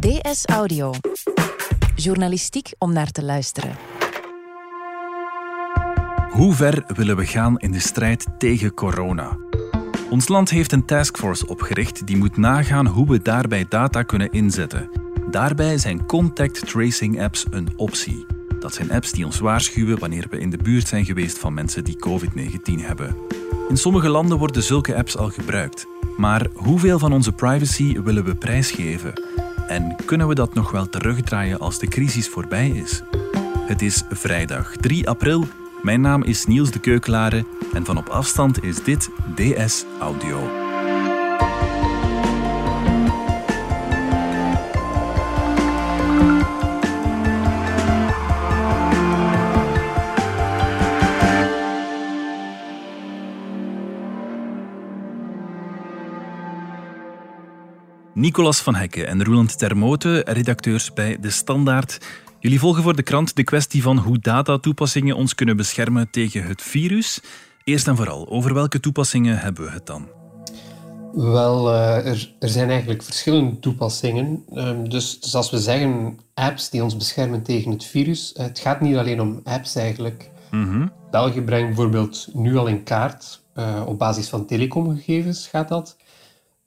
DS Audio. Journalistiek om naar te luisteren. Hoe ver willen we gaan in de strijd tegen corona? Ons land heeft een taskforce opgericht die moet nagaan hoe we daarbij data kunnen inzetten. Daarbij zijn contact tracing apps een optie. Dat zijn apps die ons waarschuwen wanneer we in de buurt zijn geweest van mensen die COVID-19 hebben. In sommige landen worden zulke apps al gebruikt. Maar hoeveel van onze privacy willen we prijsgeven? En kunnen we dat nog wel terugdraaien als de crisis voorbij is? Het is vrijdag 3 april. Mijn naam is Niels de Keukelare en van op afstand is dit DS Audio. Nicolas van Hekken en Roland Termote, redacteurs bij De Standaard. Jullie volgen voor de krant de kwestie van hoe datatoepassingen ons kunnen beschermen tegen het virus. Eerst en vooral, over welke toepassingen hebben we het dan? Wel, uh, er, er, zijn eigenlijk verschillende toepassingen. Um, dus, dus, als we zeggen apps die ons beschermen tegen het virus, het gaat niet alleen om apps eigenlijk. Mm België brengt bijvoorbeeld nu al in kaart, uh, op basis van telecomgegevens gaat dat,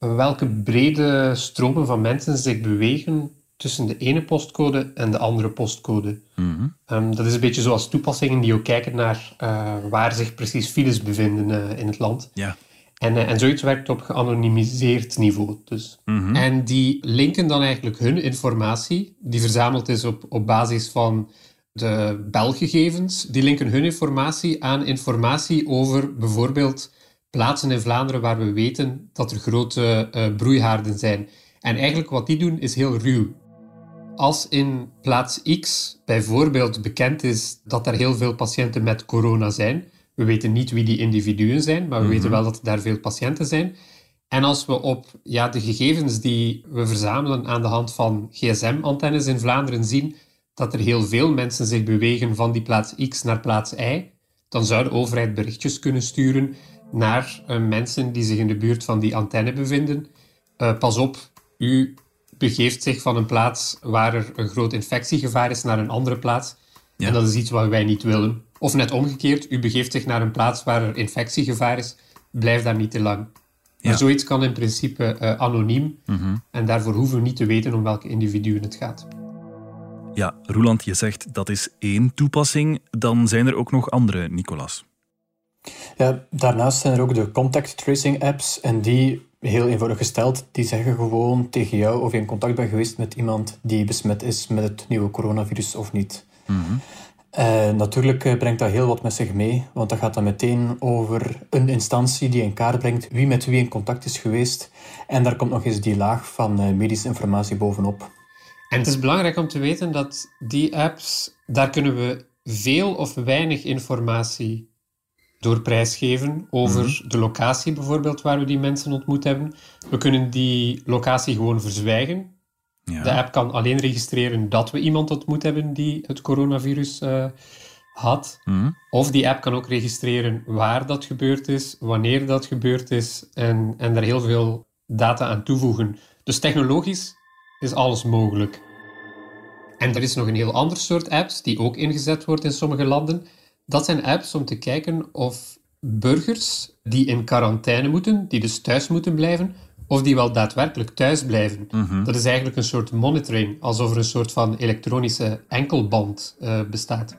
welke brede stromen van mensen zich bewegen tussen de ene postcode en de andere postcode. Mhm. Ehm, dat is een beetje zoals toepassingen die ook kijken naar uh, waar zich precies files bevinden uh, in het land. Ja. En, uh, en zoiets werkt op geanonimiseerd niveau. Dus. Mhm. En die linken dan eigenlijk hun informatie, die verzameld is op, op basis van de belgegevens, die linken hun informatie aan informatie over bijvoorbeeld plaatsen in Vlaanderen waar we weten dat er grote uh, broeihaarden zijn. En eigenlijk wat die doen is heel ruw. Als in plaats X bijvoorbeeld bekend is dat er heel veel patiënten met corona zijn, we weten niet wie die individuen zijn, maar we weten mhm. wel dat er daar veel patiënten zijn. En als we op ja, de gegevens die we verzamelen aan de hand van gsm-antennes in Vlaanderen zien dat er heel veel mensen zich bewegen van die plaats X naar plaats Y, dan zou de overheid berichtjes kunnen sturen naar uh, mensen die zich in de buurt van die antenne bevinden. Uh, pas op, u begeeft zich van een plaats waar er een groot infectiegevaar is naar een andere plaats. Ja. En dat is iets wat wij niet willen. Of net omgekeerd, u begeeft zich naar een plaats waar er infectiegevaar is. Blijf daar niet te lang. Ja. Maar zoiets kan in principe uh, anoniem. Mm En daarvoor hoeven we niet te weten om welke individuen het gaat. Ja, Roland, je zegt dat is één toepassing. Dan zijn er ook nog andere, Nicolas. Ja, daarnaast zijn er ook de contact tracing apps en die, heel eenvoudig gesteld, die zeggen gewoon tegen jou of je in contact bent geweest met iemand die besmet is met het nieuwe coronavirus of niet. Mm natuurlijk eh, brengt dat heel wat met zich mee, want dat gaat dan meteen over een instantie die in kaart brengt wie met wie in contact is geweest. En daar komt nog eens die laag van eh, medische informatie bovenop. En het is belangrijk om te weten dat die apps, daar kunnen we veel of weinig informatie door prijsgeven over mhm. de locatie bijvoorbeeld waar we die mensen ontmoet hebben. We kunnen die locatie gewoon verzwijgen. Ja. De app kan alleen registreren dat we iemand ontmoet hebben die het coronavirus uh, had. Mhm. Of die app kan ook registreren waar dat gebeurd is, wanneer dat gebeurd is en, en daar heel veel data aan toevoegen. Dus technologisch is alles mogelijk. En er is nog een heel ander soort apps die ook ingezet wordt in sommige landen. Dat zijn apps om te kijken of burgers die in quarantaine moeten, die dus thuis moeten blijven, of die wel daadwerkelijk thuis blijven. Mhm. Dat is eigenlijk een soort monitoring, alsof er een soort van elektronische enkelband uh, bestaat.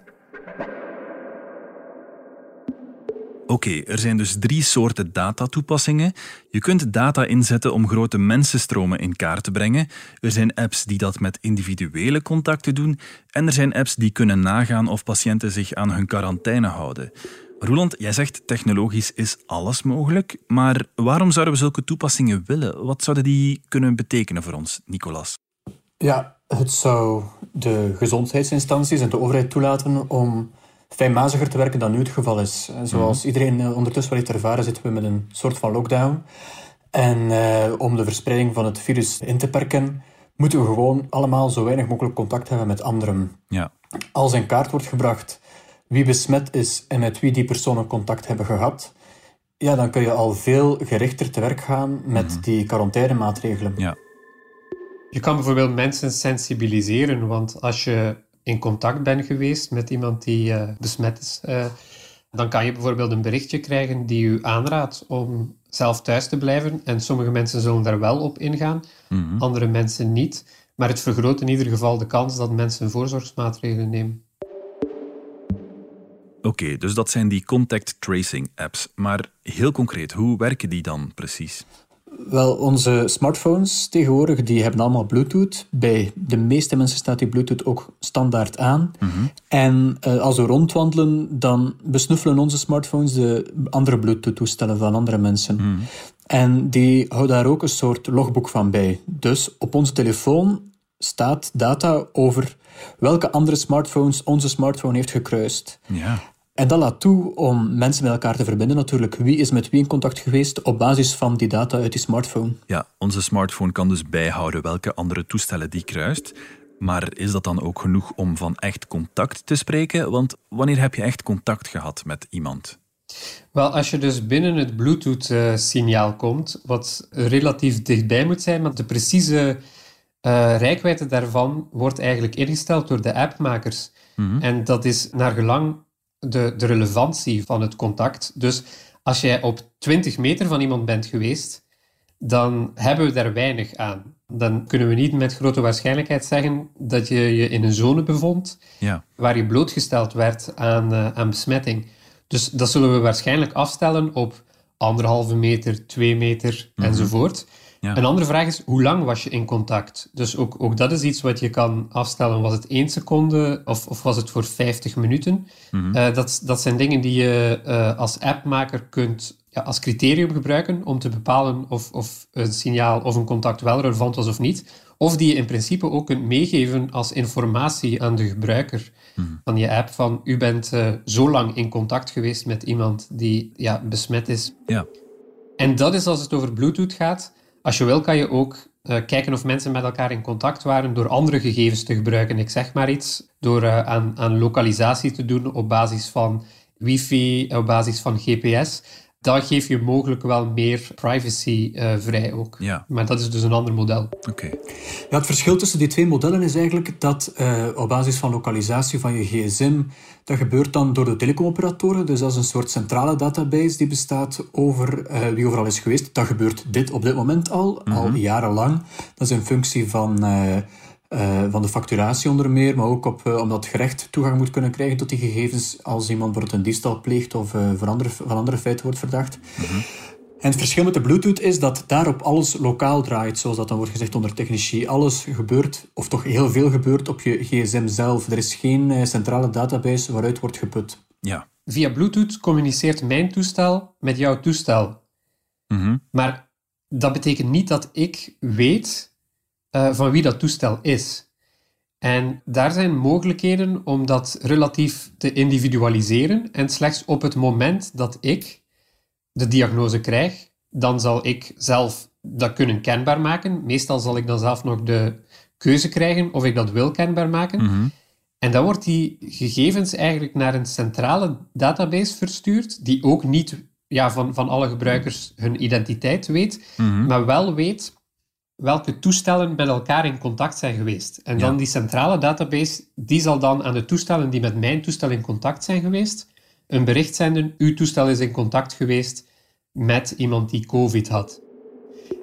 Oké, er zijn dus drie soorten datatoepassingen. Je kunt data inzetten om grote mensenstromen in kaart te brengen. Er zijn apps die dat met individuele contacten doen. En er zijn apps die kunnen nagaan of patiënten zich aan hun quarantaine houden. Roland, jij zegt technologisch is alles mogelijk, maar waarom zouden we zulke toepassingen willen? Wat zouden die kunnen betekenen voor ons, Nicolas? Ja, het zou de gezondheidsinstanties en de overheid toelaten om fijnmaziger te werken dan nu het geval is. Zoals mhm. iedereen eh, ondertussen wel heeft ervaren, zitten we met een soort van lockdown. En eh, om de verspreiding van het virus in te perken, moeten we gewoon allemaal zo weinig mogelijk contact hebben met anderen. Ja. Als in kaart wordt gebracht wie besmet is en met wie die personen contact hebben gehad, ja, dan kun je al veel gerichter te werk gaan met mhm. die quarantainemaatregelen. Ja. Je kan bijvoorbeeld mensen sensibiliseren, want als je in contact bent geweest met iemand die uh, besmet is, uh, dan kan je bijvoorbeeld een berichtje krijgen die u aanraadt om zelf thuis te blijven. En sommige mensen zullen daar wel op ingaan, Mhm. andere mensen niet. Maar het vergroot in ieder geval de kans dat mensen voorzorgsmaatregelen nemen. Oké, dus dat zijn die contact tracing apps. Maar heel concreet, hoe werken die dan precies? Wel, onze smartphones tegenwoordig die hebben allemaal Bluetooth. Bij de meeste mensen staat die Bluetooth ook standaard aan. En uh, als we rondwandelen, dan besnuffelen onze smartphones de andere Bluetooth-toestellen van andere mensen. En die houden daar ook een soort logboek van bij. Dus op onze telefoon staat data over welke andere smartphones onze smartphone heeft gekruist. Ja. En dat laat toe om mensen met elkaar te verbinden natuurlijk. Wie is met wie in contact geweest op basis van die data uit die smartphone. Ja, onze smartphone kan dus bijhouden welke andere toestellen die kruist. Maar is dat dan ook genoeg om van echt contact te spreken? Want wanneer heb je echt contact gehad met iemand? Wel, als je dus binnen het Bluetooth-signaal komt, wat relatief dichtbij moet zijn, maar de precieze uh, rijkwijde daarvan wordt eigenlijk ingesteld door de appmakers. Mhm. En dat is naar gelang de, de relevantie van het contact. Dus als jij op 20 meter van iemand bent geweest, dan hebben we daar weinig aan. Dan kunnen we niet met grote waarschijnlijkheid zeggen dat je je in een zone bevond Ja. waar je blootgesteld werd aan, uh, aan besmetting. Dus dat zullen we waarschijnlijk afstellen op anderhalve meter, twee meter Mhm. enzovoort. Ja. Een andere vraag is, hoe lang was je in contact? Dus ook, ook dat is iets wat je kan afstellen. Was het één seconde of, of was het voor 50 minuten? Mhm. Uh, dat, dat zijn dingen die je uh, als appmaker kunt ja, als criterium gebruiken om te bepalen of, of een signaal of een contact wel relevant was of niet. Of die je in principe ook kunt meegeven als informatie aan de gebruiker Mhm. van je app. Van, u bent uh, zo lang in contact geweest met iemand die ja, besmet is. Ja. En dat is als het over Bluetooth gaat. Als je wil, kan je ook uh, kijken of mensen met elkaar in contact waren door andere gegevens te gebruiken. Ik zeg maar iets, door uh, aan, aan lokalisatie te doen op basis van wifi, op basis van GPS. Dan geef je mogelijk wel meer privacy uh, vrij ook. Ja. Maar dat is dus een ander model. Oké. Okay. Ja, het verschil tussen die twee modellen is eigenlijk dat uh, op basis van lokalisatie van je gsm, dat gebeurt dan door de telecomoperatoren. Dus dat is een soort centrale database die bestaat over uh, wie overal is geweest. Dat gebeurt dit op dit moment al, Mhm. mm -hmm. al jarenlang. Dat is een functie van... Uh, uh, van de facturatie onder meer, maar ook op, uh, omdat gerecht toegang moet kunnen krijgen tot die gegevens als iemand bijvoorbeeld een diefstal pleegt of uh, van, andere, van andere feiten wordt verdacht. Mm -hmm. En het verschil met de Bluetooth is dat daarop alles lokaal draait, zoals dat dan wordt gezegd onder technici. Alles gebeurt, of toch heel veel gebeurt, op je gsm zelf. Er is geen uh, centrale database waaruit wordt geput. Ja. Via Bluetooth communiceert mijn toestel met jouw toestel. Mm -hmm. Maar dat betekent niet dat ik weet uh, van wie dat toestel is. En daar zijn mogelijkheden om dat relatief te individualiseren. En slechts op het moment dat ik de diagnose krijg, dan zal ik zelf dat kunnen kenbaar maken. Meestal zal ik dan zelf nog de keuze krijgen of ik dat wil kenbaar maken. Mm -hmm. En dan wordt die gegevens eigenlijk naar een centrale database verstuurd, die ook niet ja, van, van alle gebruikers hun identiteit weet, mm -hmm. maar wel weet welke toestellen met elkaar in contact zijn geweest. En dan Ja. die centrale database, die zal dan aan de toestellen die met mijn toestel in contact zijn geweest, een bericht zenden, uw toestel is in contact geweest met iemand die COVID had.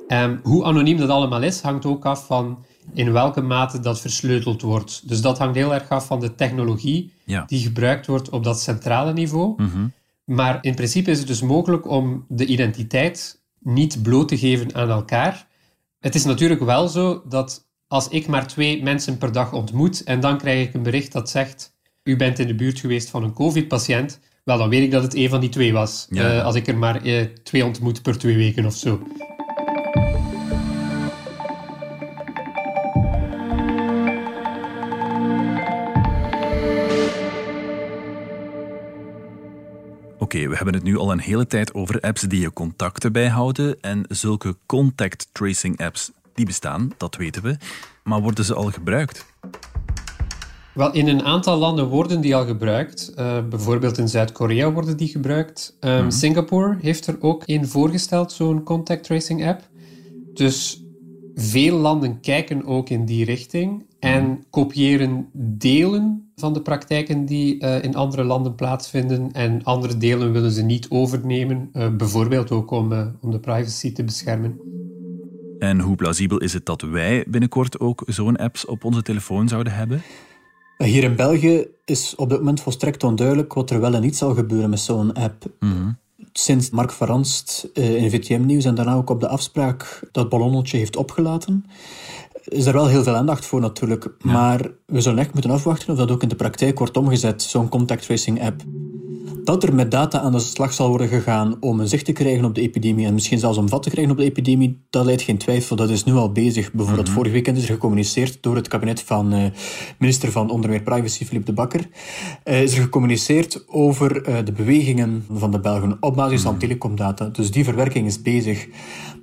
Um, hoe anoniem dat allemaal is, hangt ook af van in welke mate dat versleuteld wordt. Dus dat hangt heel erg af van de technologie Ja. die gebruikt wordt op dat centrale niveau. Mhm. Maar in principe is het dus mogelijk om de identiteit niet bloot te geven aan elkaar. Het is natuurlijk wel zo dat als ik maar twee mensen per dag ontmoet en dan krijg ik een bericht dat zegt u bent in de buurt geweest van een covid-patiënt, wel dan weet ik dat het een van die twee was. Ja. Eh, als ik er maar eh, twee ontmoet per twee weken of zo. Oké, we hebben het nu al een hele tijd over apps die je contacten bijhouden. En zulke contact tracing apps, die bestaan, dat weten we. Maar worden ze al gebruikt? Wel, in een aantal landen worden die al gebruikt. Uh, bijvoorbeeld in Zuid-Korea worden die gebruikt. Um, Singapore heeft er ook een voorgesteld, zo'n contact tracing app. Dus veel landen kijken ook in die richting en kopiëren delen van de praktijken die uh, in andere landen plaatsvinden en andere delen willen ze niet overnemen, uh, bijvoorbeeld ook om, uh, om de privacy te beschermen. En hoe plausibel is het dat wij binnenkort ook zo'n apps op onze telefoon zouden hebben? Hier in België is op dit moment volstrekt onduidelijk wat er wel en niet zal gebeuren met zo'n app. Mm Sinds Mark Verranst in VTM Nieuws en daarna ook op de afspraak dat ballonnetje heeft opgelaten, is er wel heel veel aandacht voor natuurlijk. Maar we zullen echt moeten afwachten of dat ook in de praktijk wordt omgezet, zo'n contact tracing app. Dat er met data aan de slag zal worden gegaan om een zicht te krijgen op de epidemie en misschien zelfs om vat te krijgen op de epidemie, dat leidt geen twijfel. Dat is nu al bezig. Bijvoorbeeld mm vorig weekend is er gecommuniceerd door het kabinet van uh, minister van Onder meer Privacy, Philippe de Bakker, uh, is er gecommuniceerd over uh, de bewegingen van de Belgen op basis van telecomdata. Dus die verwerking is bezig.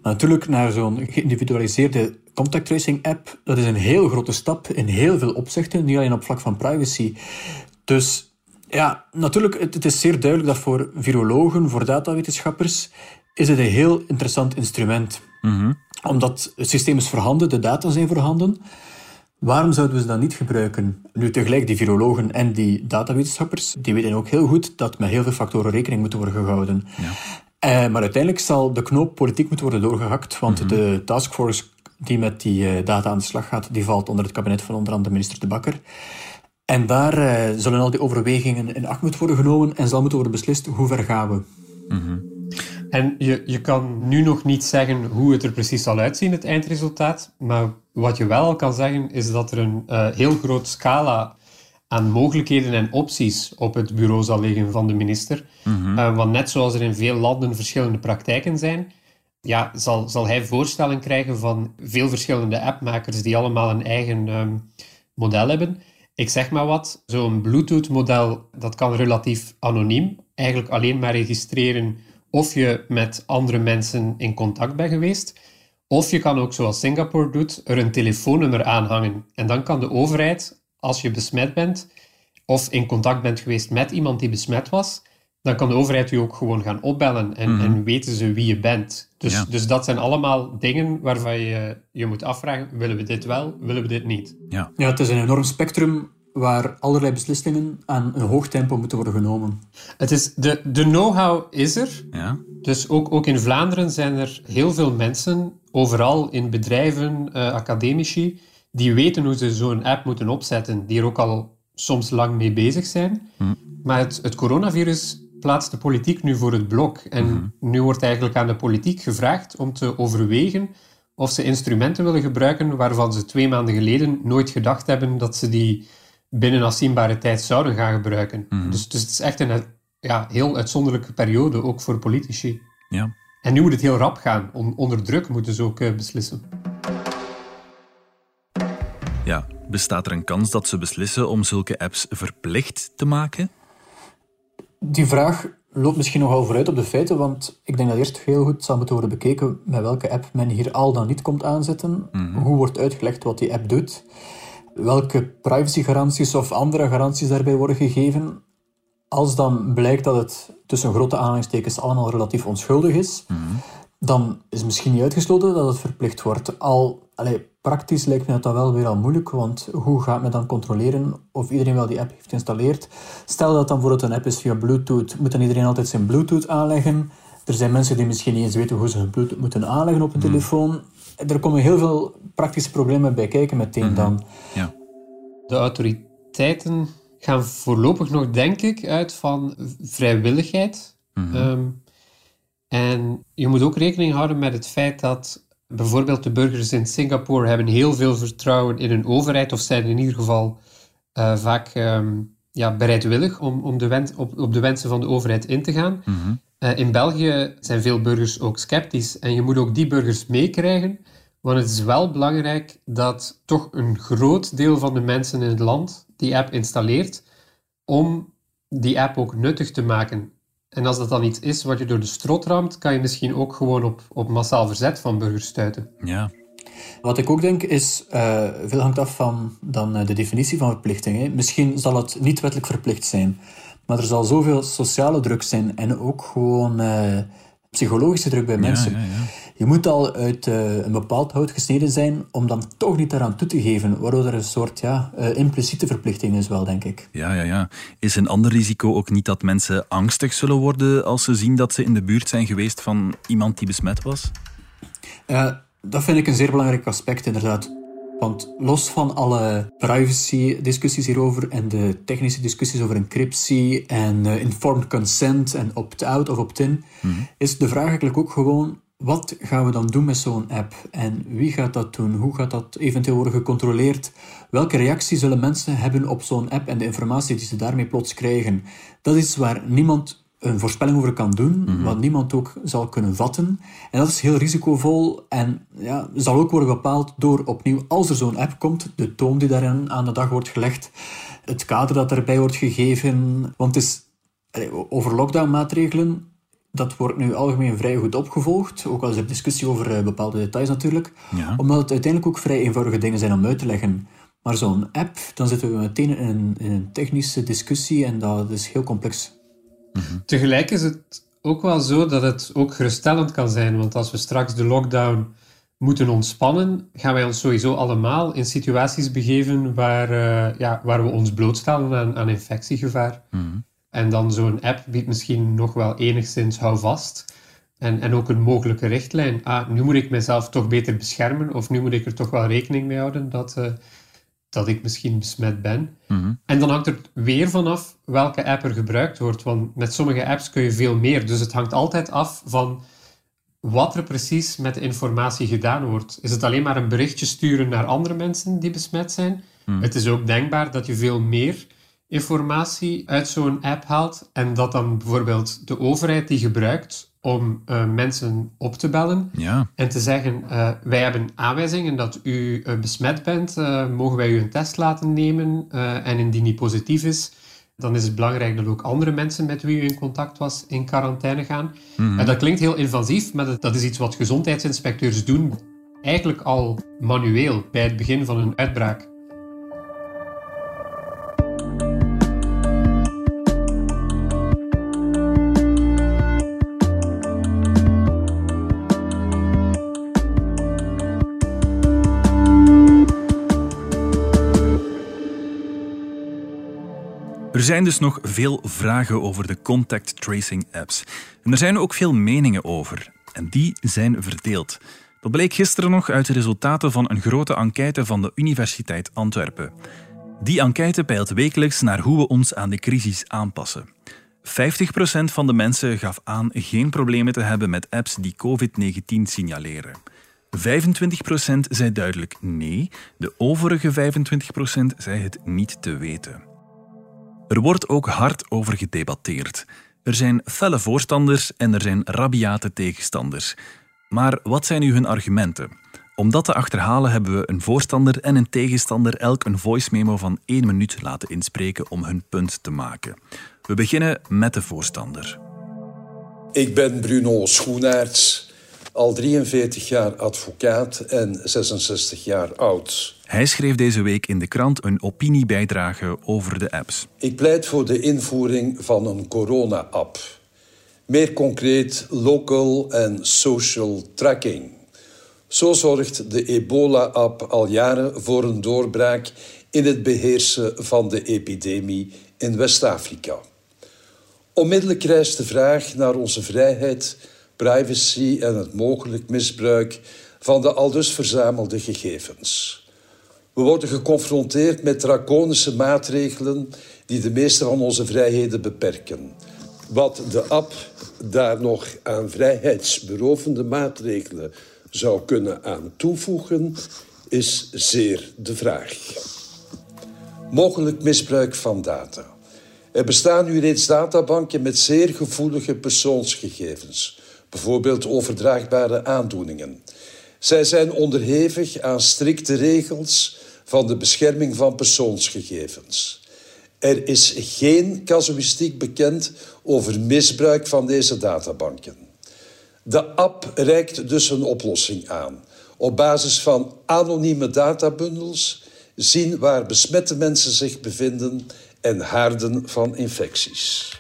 Maar natuurlijk naar zo'n geïndividualiseerde contact tracing app, dat is een heel grote stap in heel veel opzichten, niet alleen op vlak van privacy. Dus ja, natuurlijk, het, het is zeer duidelijk dat voor virologen, voor datawetenschappers, is het een heel interessant instrument. Omdat het systeem is voorhanden, de data zijn voorhanden. Waarom zouden we ze dan niet gebruiken? Nu, tegelijk, die virologen en die datawetenschappers, die weten ook heel goed dat met heel veel factoren rekening moet worden gehouden. Ja. Uh, maar uiteindelijk zal de knoop politiek moeten worden doorgehakt, want de taskforce die met die uh, data aan de slag gaat, die valt onder het kabinet van onder andere minister De Bakker. En daar uh, zullen al die overwegingen in acht moeten worden genomen en zal moeten worden beslist hoe ver gaan we. Mhm. En je, je kan nu nog niet zeggen hoe het er precies zal uitzien, het eindresultaat. Maar wat je wel al kan zeggen, is dat er een uh, heel groot scala aan mogelijkheden en opties op het bureau zal liggen van de minister. Mhm. Uh, want net zoals er in veel landen verschillende praktijken zijn, ja, zal, zal hij voorstellen krijgen van veel verschillende appmakers die allemaal een eigen um, model hebben. Ik zeg maar wat, zo'n Bluetooth-model, dat kan relatief anoniem. Eigenlijk alleen maar registreren of je met andere mensen in contact bent geweest. Of je kan ook, zoals Singapore doet, er een telefoonnummer aanhangen. En dan kan de overheid, als je besmet bent, of in contact bent geweest met iemand die besmet was, dan kan de overheid je ook gewoon gaan opbellen en, Mhm. en weten ze wie je bent. Dus, Ja. dus dat zijn allemaal dingen waarvan je je moet afvragen, willen we dit wel, willen we dit niet? Ja. Ja, het is een enorm spectrum waar allerlei beslissingen aan een hoog tempo moeten worden genomen. Het is, de, de know-how is er, Ja. Dus ook, ook in Vlaanderen zijn er heel veel mensen, overal in bedrijven, eh, academici, die weten hoe ze zo'n app moeten opzetten, die er ook al soms lang mee bezig zijn. Maar het, het coronavirus plaatst de politiek nu voor het blok. En nu wordt eigenlijk aan de politiek gevraagd om te overwegen of ze instrumenten willen gebruiken waarvan ze twee maanden geleden nooit gedacht hebben dat ze die binnen afzienbare tijd zouden gaan gebruiken. Dus, dus het is echt een ja, heel uitzonderlijke periode, ook voor politici. Ja. En nu moet het heel rap gaan. On- onder druk moeten ze ook eh, beslissen. Ja. Bestaat er een kans dat ze beslissen om zulke apps verplicht te maken? Die vraag loopt misschien nogal vooruit op de feiten, want ik denk dat eerst heel goed zal moeten worden bekeken met welke app men hier al dan niet komt aanzetten. Hoe wordt uitgelegd wat die app doet? Welke privacygaranties of andere garanties daarbij worden gegeven? Als dan blijkt dat het tussen grote aanhalingstekens allemaal relatief onschuldig is, dan is misschien niet uitgesloten dat het verplicht wordt. Al, allee, praktisch lijkt me dat wel weer al moeilijk, want hoe gaat men dan controleren of iedereen wel die app heeft geïnstalleerd? Stel dat dan bijvoorbeeld een app is via Bluetooth, moet dan iedereen altijd zijn Bluetooth aanleggen? Er zijn mensen die misschien niet eens weten hoe ze hun Bluetooth moeten aanleggen op een telefoon. Er komen heel veel praktische problemen bij kijken meteen dan. Ja. De autoriteiten gaan voorlopig nog, denk ik, uit van vrijwilligheid. Ehm, en je moet ook rekening houden met het feit dat bijvoorbeeld de burgers in Singapore hebben heel veel vertrouwen in hun overheid, of zijn in ieder geval eh, vaak ehm, ja, bereidwillig om, om de wens, op, op de wensen van de overheid in te gaan. Eh, in België zijn veel burgers ook sceptisch en je moet ook die burgers meekrijgen, want het is wel belangrijk dat toch een groot deel van de mensen in het land die app installeert om die app ook nuttig te maken. En als dat dan iets is wat je door de strot ramt, kan je misschien ook gewoon op, op massaal verzet van burgers stuiten. Ja. Wat ik ook denk is, eh, veel hangt af van dan, eh, de definitie van verplichting. Hè. Misschien zal het niet wettelijk verplicht zijn, maar er zal zoveel sociale druk zijn en ook gewoon eh, psychologische druk bij mensen. ja, ja. Je moet al uit uh, een bepaald hout gesneden zijn om dan toch niet daaraan toe te geven, waardoor er een soort ja, uh, impliciete verplichting is wel, denk ik. Ja, ja, ja. Is een ander risico ook niet dat mensen angstig zullen worden als ze zien dat ze in de buurt zijn geweest van iemand die besmet was? Ja, dat vind ik een zeer belangrijk aspect, inderdaad. Want los van alle privacy-discussies hierover en de technische discussies over encryptie en uh, informed consent en opt-out of opt-in, mhm. is de vraag eigenlijk ook gewoon: wat gaan we dan doen met zo'n app? En wie gaat dat doen? Hoe gaat dat eventueel worden gecontroleerd? Welke reactie zullen mensen hebben op zo'n app en de informatie die ze daarmee plots krijgen? Dat is waar niemand een voorspelling over kan doen, mhm. wat niemand ook zal kunnen vatten. En dat is heel risicovol en ja, zal ook worden bepaald door opnieuw, als er zo'n app komt, de toon die daarin aan de dag wordt gelegd, het kader dat erbij wordt gegeven. Want het is over lockdown-maatregelen, dat wordt nu algemeen vrij goed opgevolgd, ook al is er discussie over eh, bepaalde details natuurlijk, omdat het uiteindelijk ook vrij eenvoudige dingen zijn om uit te leggen. Maar zo'n app, dan zitten we meteen in in een technische discussie en dat is heel complex. Tegelijk is het ook wel zo dat het ook geruststellend kan zijn, want als we straks de lockdown moeten ontspannen, gaan wij ons sowieso allemaal in situaties begeven waar, uh, ja, waar we ons blootstellen aan, aan infectiegevaar. Mhm. En dan zo'n app biedt misschien nog wel enigszins houvast. En, en ook een mogelijke richtlijn. Ah, nu moet ik mezelf toch beter beschermen, of nu moet ik er toch wel rekening mee houden dat, uh, dat ik misschien besmet ben. Mhm. En dan hangt er weer vanaf welke app er gebruikt wordt. Want met sommige apps kun je veel meer. Dus het hangt altijd af van wat er precies met de informatie gedaan wordt. Is het alleen maar een berichtje sturen naar andere mensen die besmet zijn? Mhm. Het is ook denkbaar dat je veel meer informatie uit zo'n app haalt en dat dan bijvoorbeeld de overheid die gebruikt om uh, mensen op te bellen ja. en te zeggen: uh, Wij hebben aanwijzingen dat u uh, besmet bent, mogen wij u een test laten nemen? en indien die positief is, dan is het belangrijk dat ook andere mensen met wie u in contact was in quarantaine gaan. Mm En dat klinkt heel invasief, maar dat is iets wat gezondheidsinspecteurs doen, eigenlijk al manueel bij het begin van een uitbraak. Er zijn dus nog veel vragen over de contact tracing apps. En er zijn ook veel meningen over. En die zijn verdeeld. Dat bleek gisteren nog uit de resultaten van een grote enquête van de Universiteit Antwerpen. Die enquête peilt wekelijks naar hoe we ons aan de crisis aanpassen. 50% van de mensen gaf aan geen problemen te hebben met apps die COVID-19 signaleren. 25% zei duidelijk nee, de overige 25% zei het niet te weten. Er wordt ook hard over gedebatteerd. Er zijn felle voorstanders en er zijn rabiate tegenstanders. Maar wat zijn nu hun argumenten? Om dat te achterhalen hebben we een voorstander en een tegenstander elk een voice memo van één minuut laten inspreken om hun punt te maken. We beginnen met de voorstander. Ik ben Bruno Schoenaerts, al 43 jaar advocaat en 66 jaar oud. Hij schreef deze week in de krant een opiniebijdrage over de apps. Ik pleit voor de invoering van een corona-app. Meer concreet local en social tracking. Zo zorgt de ebola-app al jaren voor een doorbraak in het beheersen van de epidemie in West-Afrika. Onmiddellijk rijst de vraag naar onze vrijheid, privacy en het mogelijk misbruik van de aldus verzamelde gegevens. We worden geconfronteerd met draconische maatregelen die de meeste van onze vrijheden beperken. Wat de app daar nog aan vrijheidsberovende maatregelen zou kunnen aan toevoegen, is zeer de vraag. Mogelijk misbruik van data. Er bestaan nu reeds databanken met zeer gevoelige persoonsgegevens, bijvoorbeeld overdraagbare aandoeningen. Zij zijn onderhevig aan strikte regels van de bescherming van persoonsgegevens. Er is geen casuïstiek bekend over misbruik van deze databanken. De app reikt dus een oplossing aan. Op basis van anonieme databundels zien waar besmette mensen zich bevinden en haarden van infecties.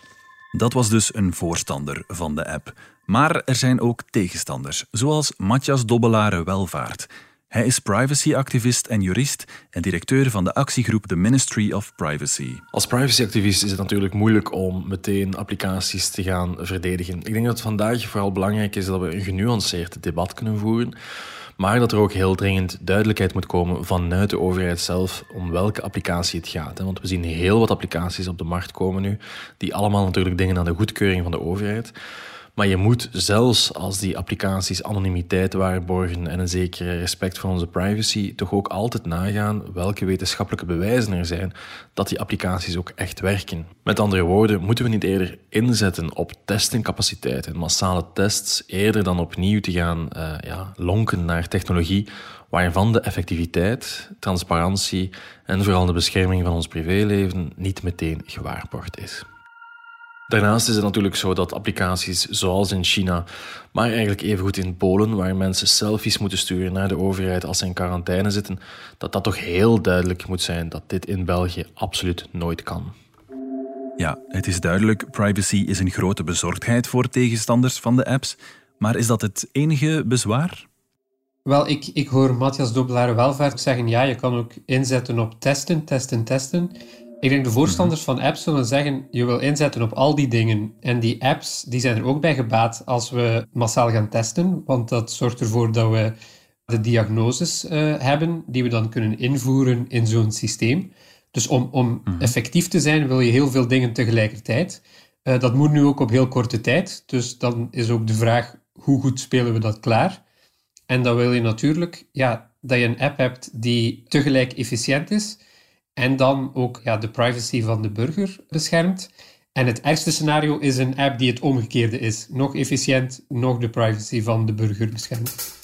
Dat was dus een voorstander van de app. Maar er zijn ook tegenstanders, zoals Matthias Dobbelare Welvaart. Hij is privacyactivist en jurist en directeur van de actiegroep The Ministry of Privacy. Als privacyactivist is het natuurlijk moeilijk om meteen applicaties te gaan verdedigen. Ik denk dat het vandaag vooral belangrijk is dat we een genuanceerd debat kunnen voeren. Maar dat er ook heel dringend duidelijkheid moet komen vanuit de overheid zelf om welke applicatie het gaat. Want we zien heel wat applicaties op de markt komen nu, die allemaal natuurlijk dingen aan de goedkeuring van de overheid. Maar je moet zelfs als die applicaties anonimiteit waarborgen en een zeker respect voor onze privacy, toch ook altijd nagaan welke wetenschappelijke bewijzen er zijn dat die applicaties ook echt werken. Met andere woorden, moeten we niet eerder inzetten op testingcapaciteit en massale tests, eerder dan opnieuw te gaan uh, ja, lonken naar technologie waarvan de effectiviteit, transparantie en vooral de bescherming van ons privéleven niet meteen gewaarborgd is. Daarnaast is het natuurlijk zo dat applicaties zoals in China, maar eigenlijk evengoed in Polen, waar mensen selfies moeten sturen naar de overheid als ze in quarantaine zitten, dat dat toch heel duidelijk moet zijn dat dit in België absoluut nooit kan. Ja, het is duidelijk, privacy is een grote bezorgdheid voor tegenstanders van de apps. Maar is dat het enige bezwaar? Wel, ik, ik hoor Matthias Dobbelaar welvaart zeggen, ja, je kan ook inzetten op testen, testen, testen. Ik denk de voorstanders van apps zullen zeggen, je wil inzetten op al die dingen. En die apps die zijn er ook bij gebaat als we massaal gaan testen, want dat zorgt ervoor dat we de diagnoses uh, hebben die we dan kunnen invoeren in zo'n systeem. Dus om, om mhm. effectief te zijn wil je heel veel dingen tegelijkertijd. Uh, dat moet nu ook op heel korte tijd. Dus dan is ook de vraag, hoe goed spelen we dat klaar? En dan wil je natuurlijk ja, dat je een app hebt die tegelijk efficiënt is, en dan ook ja, de privacy van de burger beschermt. En het ergste scenario is een app die het omgekeerde is. Nog efficiënt, nog de privacy van de burger beschermt.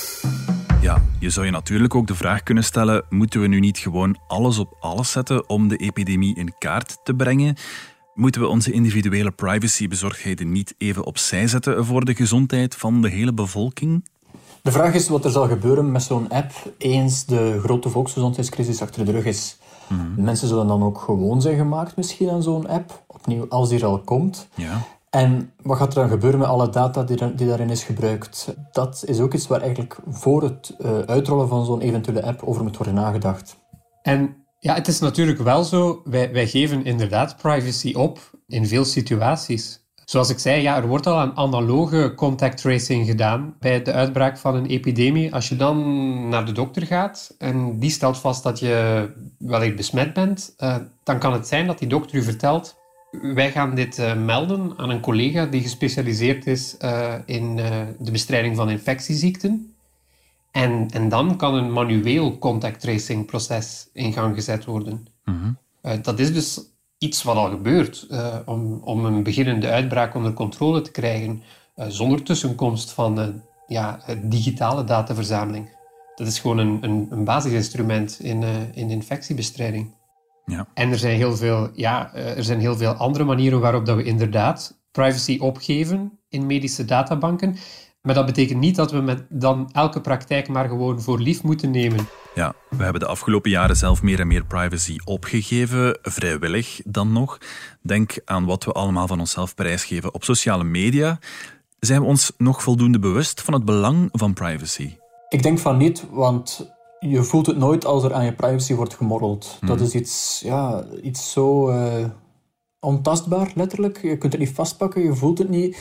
Ja, je zou je natuurlijk ook de vraag kunnen stellen: moeten we nu niet gewoon alles op alles zetten om de epidemie in kaart te brengen? Moeten we onze individuele privacybezorgdheden niet even opzij zetten voor de gezondheid van de hele bevolking? De vraag is wat er zal gebeuren met zo'n app eens de grote volksgezondheidscrisis achter de rug is. Mhm. Mensen zullen dan ook gewoon zijn gemaakt misschien aan zo'n app, opnieuw als die er al komt. Ja. En wat gaat er dan gebeuren met alle data die, die daarin is gebruikt? Dat is ook iets waar eigenlijk voor het uh, uitrollen van zo'n eventuele app over moet worden nagedacht. En ja, het is natuurlijk wel zo, wij, wij geven inderdaad privacy op in veel situaties. Zoals ik zei, ja, er wordt al aan analoge contact tracing gedaan bij de uitbraak van een epidemie. Als je dan naar de dokter gaat en die stelt vast dat je wellicht besmet bent, uh, dan kan het zijn dat die dokter u vertelt wij gaan dit uh, melden aan een collega die gespecialiseerd is uh, in de bestrijding van infectieziekten. En, en dan kan een manueel contact tracing proces in gang gezet worden. Mm -hmm. dat is dus iets wat al gebeurt uh, om, om een beginnende uitbraak onder controle te krijgen uh, zonder tussenkomst van ja, digitale dataverzameling. Dat is gewoon een, een, een basisinstrument in, in infectiebestrijding. Ja. En er zijn, heel veel, ja, er zijn heel veel andere manieren waarop dat we inderdaad privacy opgeven in medische databanken. Maar dat betekent niet dat we met dan elke praktijk maar gewoon voor lief moeten nemen. Ja, we hebben de afgelopen jaren zelf meer en meer privacy opgegeven, vrijwillig dan nog. Denk aan wat we allemaal van onszelf prijsgeven op sociale media. Zijn we ons nog voldoende bewust van het belang van privacy? Ik denk van niet, want je voelt het nooit als er aan je privacy wordt gemorreld. Dat hmm. is iets, ja, iets zo uh, ontastbaar, letterlijk. Je kunt het niet vastpakken, je voelt het niet.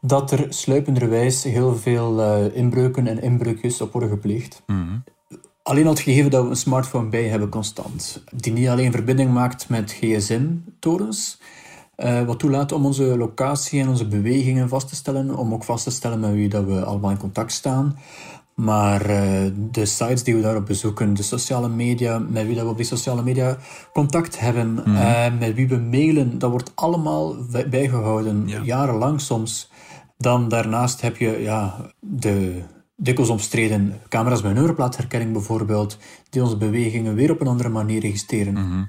Dat er sluipenderwijs heel veel uh, inbreuken en inbreukjes op worden gepleegd. Mm. Alleen al het gegeven dat we een smartphone bij hebben constant, die niet alleen verbinding maakt met gsm-torens, uh, wat toelaat om onze locatie en onze bewegingen vast te stellen, om ook vast te stellen met wie dat we allemaal in contact staan. Maar uh, de sites die we daarop bezoeken, de sociale media, met wie dat we op die sociale media contact hebben, mm uh, met wie we mailen, dat wordt allemaal bijgehouden, ja. jarenlang soms. Dan daarnaast heb je ja, de dikwijls omstreden camera's met nummerplaatherkenning bijvoorbeeld, die onze bewegingen weer op een andere manier registreren. Mhm.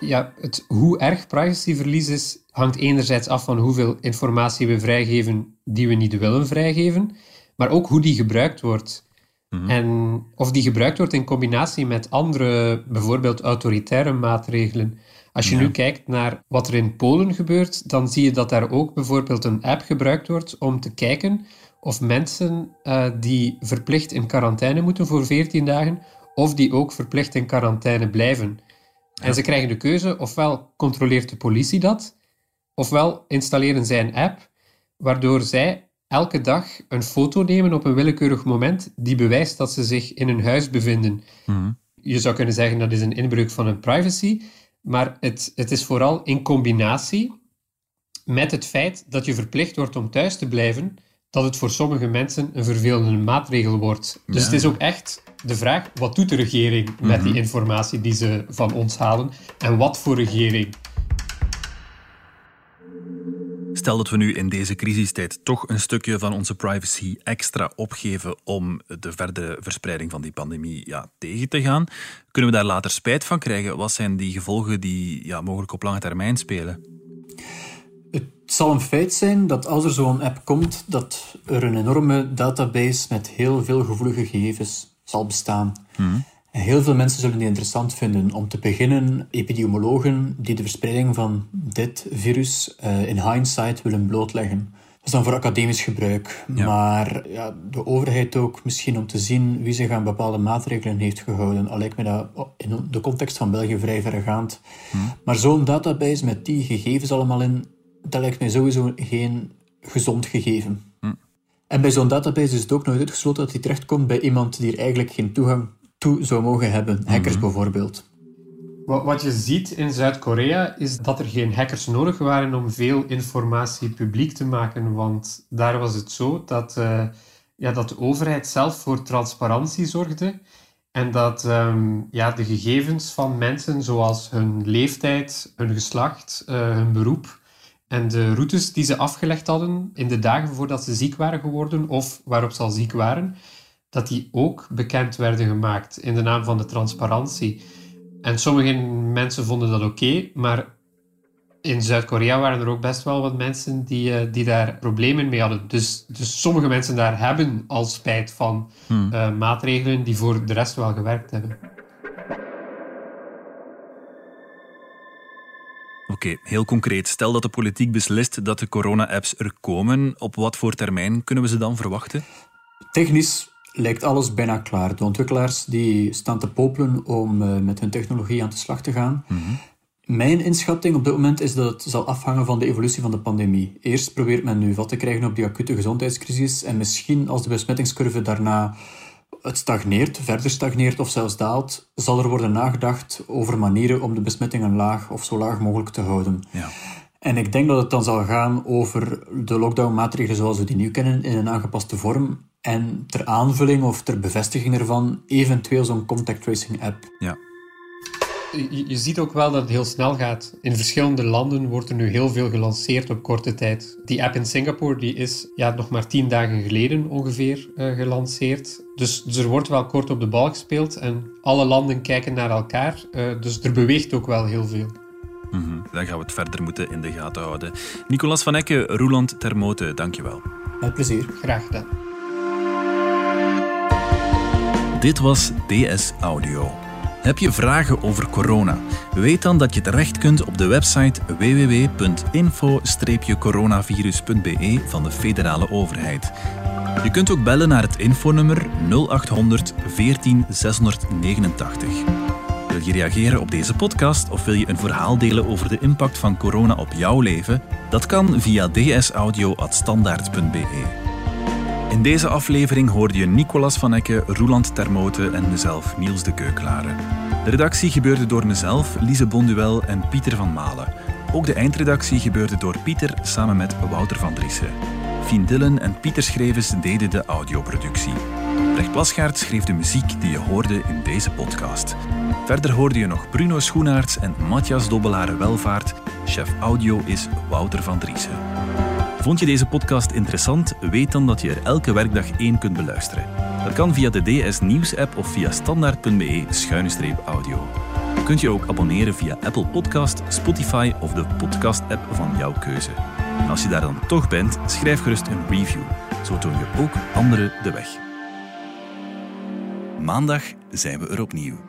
Ja, het, hoe erg privacyverlies is, hangt enerzijds af van hoeveel informatie we vrijgeven die we niet willen vrijgeven, maar ook hoe die gebruikt wordt. Mhm. En of die gebruikt wordt in combinatie met andere, bijvoorbeeld autoritaire maatregelen. Als je nu kijkt naar wat er in Polen gebeurt, dan zie je dat daar ook bijvoorbeeld een app gebruikt wordt om te kijken of mensen uh, die verplicht in quarantaine moeten voor 14 dagen, of die ook verplicht in quarantaine blijven. En ze krijgen de keuze, ofwel controleert de politie dat, ofwel installeren zij een app waardoor zij elke dag een foto nemen op een willekeurig moment die bewijst dat ze zich in een huis bevinden. Mhm. Je zou kunnen zeggen dat is een inbreuk van hun privacy, maar het, het is vooral in combinatie met het feit dat je verplicht wordt om thuis te blijven, dat het voor sommige mensen een vervelende maatregel wordt. Dus het is ook echt de vraag, wat doet de regering met die mhm. informatie die ze van ons halen en wat voor regering? Stel dat we nu in deze crisistijd toch een stukje van onze privacy extra opgeven om de verdere verspreiding van die pandemie ja, tegen te gaan. Kunnen we daar later spijt van krijgen? Wat zijn die gevolgen die ja, mogelijk op lange termijn spelen? Het zal een feit zijn dat als er zo'n app komt, dat er een enorme database met heel veel gevoelige gegevens zal bestaan. Hmm. Heel veel mensen zullen die interessant vinden. Om te beginnen, epidemiologen die de verspreiding van dit virus uh, in hindsight willen blootleggen. Dat is dan voor academisch gebruik. Maar ja, de overheid ook misschien om te zien wie zich aan bepaalde maatregelen heeft gehouden. Al lijkt me dat in de context van België vrij verregaand. Hm. Maar zo'n database met die gegevens allemaal in, dat lijkt mij sowieso geen gezond gegeven. Hm. En bij zo'n database is het ook nooit uitgesloten dat die terechtkomt bij iemand die er eigenlijk geen toegang toe zou mogen hebben. Hackers mhm. bijvoorbeeld. Wat je ziet in Zuid-Korea is dat er geen hackers nodig waren om veel informatie publiek te maken. Want daar was het zo dat, uh, ja, dat de overheid zelf voor transparantie zorgde. En dat um, ja, de gegevens van mensen, zoals hun leeftijd, hun geslacht, uh, hun beroep en de routes die ze afgelegd hadden in de dagen voordat ze ziek waren geworden of waarop ze al ziek waren, dat die ook bekend werden gemaakt in de naam van de transparantie. En sommige mensen vonden dat oké, maar in Zuid-Korea waren er ook best wel wat mensen die, uh, die daar problemen mee hadden. Dus, dus sommige mensen daar hebben al spijt van hmm. uh, maatregelen die voor de rest wel gewerkt hebben. Oké, heel concreet. Stel dat de politiek beslist dat de corona-apps er komen. Op wat voor termijn kunnen we ze dan verwachten? Technisch lijkt alles bijna klaar. De ontwikkelaars die staan te popelen om uh, met hun technologie aan de slag te gaan. Mm -hmm. Mijn inschatting op dit moment is dat het zal afhangen van de evolutie van de pandemie. Eerst probeert men nu vat te krijgen op die acute gezondheidscrisis en misschien als de besmettingscurve daarna het stagneert, verder stagneert of zelfs daalt, zal er worden nagedacht over manieren om de besmettingen laag of zo laag mogelijk te houden. Ja. En ik denk dat het dan zal gaan over de lockdown-maatregelen zoals we die nu kennen in een aangepaste vorm en ter aanvulling of ter bevestiging ervan eventueel zo'n contact tracing app. Ja. Je, je, ziet ook wel dat het heel snel gaat. In verschillende landen wordt er nu heel veel gelanceerd op korte tijd. Die app in Singapore die is ja, nog maar tien dagen geleden ongeveer uh, gelanceerd. Dus, dus, er wordt wel kort op de bal gespeeld en alle landen kijken naar elkaar. Uh, dus er beweegt ook wel heel veel. Mm -hmm. Dan gaan we het verder moeten in de gaten houden. Nicolas van Ecke, Roeland Termote, dankjewel. Met plezier. Graag gedaan. Dit was DS Audio. Heb je vragen over corona? Weet dan dat je terecht kunt op de website www.info-coronavirus.be van de federale overheid. Je kunt ook bellen naar het infonummer 0800 14 689. Wil je reageren op deze podcast of wil je een verhaal delen over de impact van corona op jouw leven? Dat kan via dsaudio.standaard.be. In deze aflevering hoorde je Nicolas van Ecke, Roeland Termote en mezelf, Niels de Keuklaren. De redactie gebeurde door mezelf, Lise Bonduel en Pieter van Malen. Ook de eindredactie gebeurde door Pieter samen met Wouter van Driessen. Fien Dillen en Pieter Schrevens deden de audioproductie. Brecht Plasgaard schreef de muziek die je hoorde in deze podcast. Verder hoorde je nog Bruno Schoenaerts en Matthias Dobbelare Welvaart. Chef audio is Wouter van Driessen. Vond je deze podcast interessant? Weet dan dat je er elke werkdag één kunt beluisteren. Dat kan via de DS Nieuws app of via standaard.be-audio. Kunt je ook abonneren via Apple Podcast, Spotify of de podcast app van jouw keuze. Als je daar dan toch bent, schrijf gerust een review. Zo toon je ook anderen de weg. Maandag zijn we er opnieuw.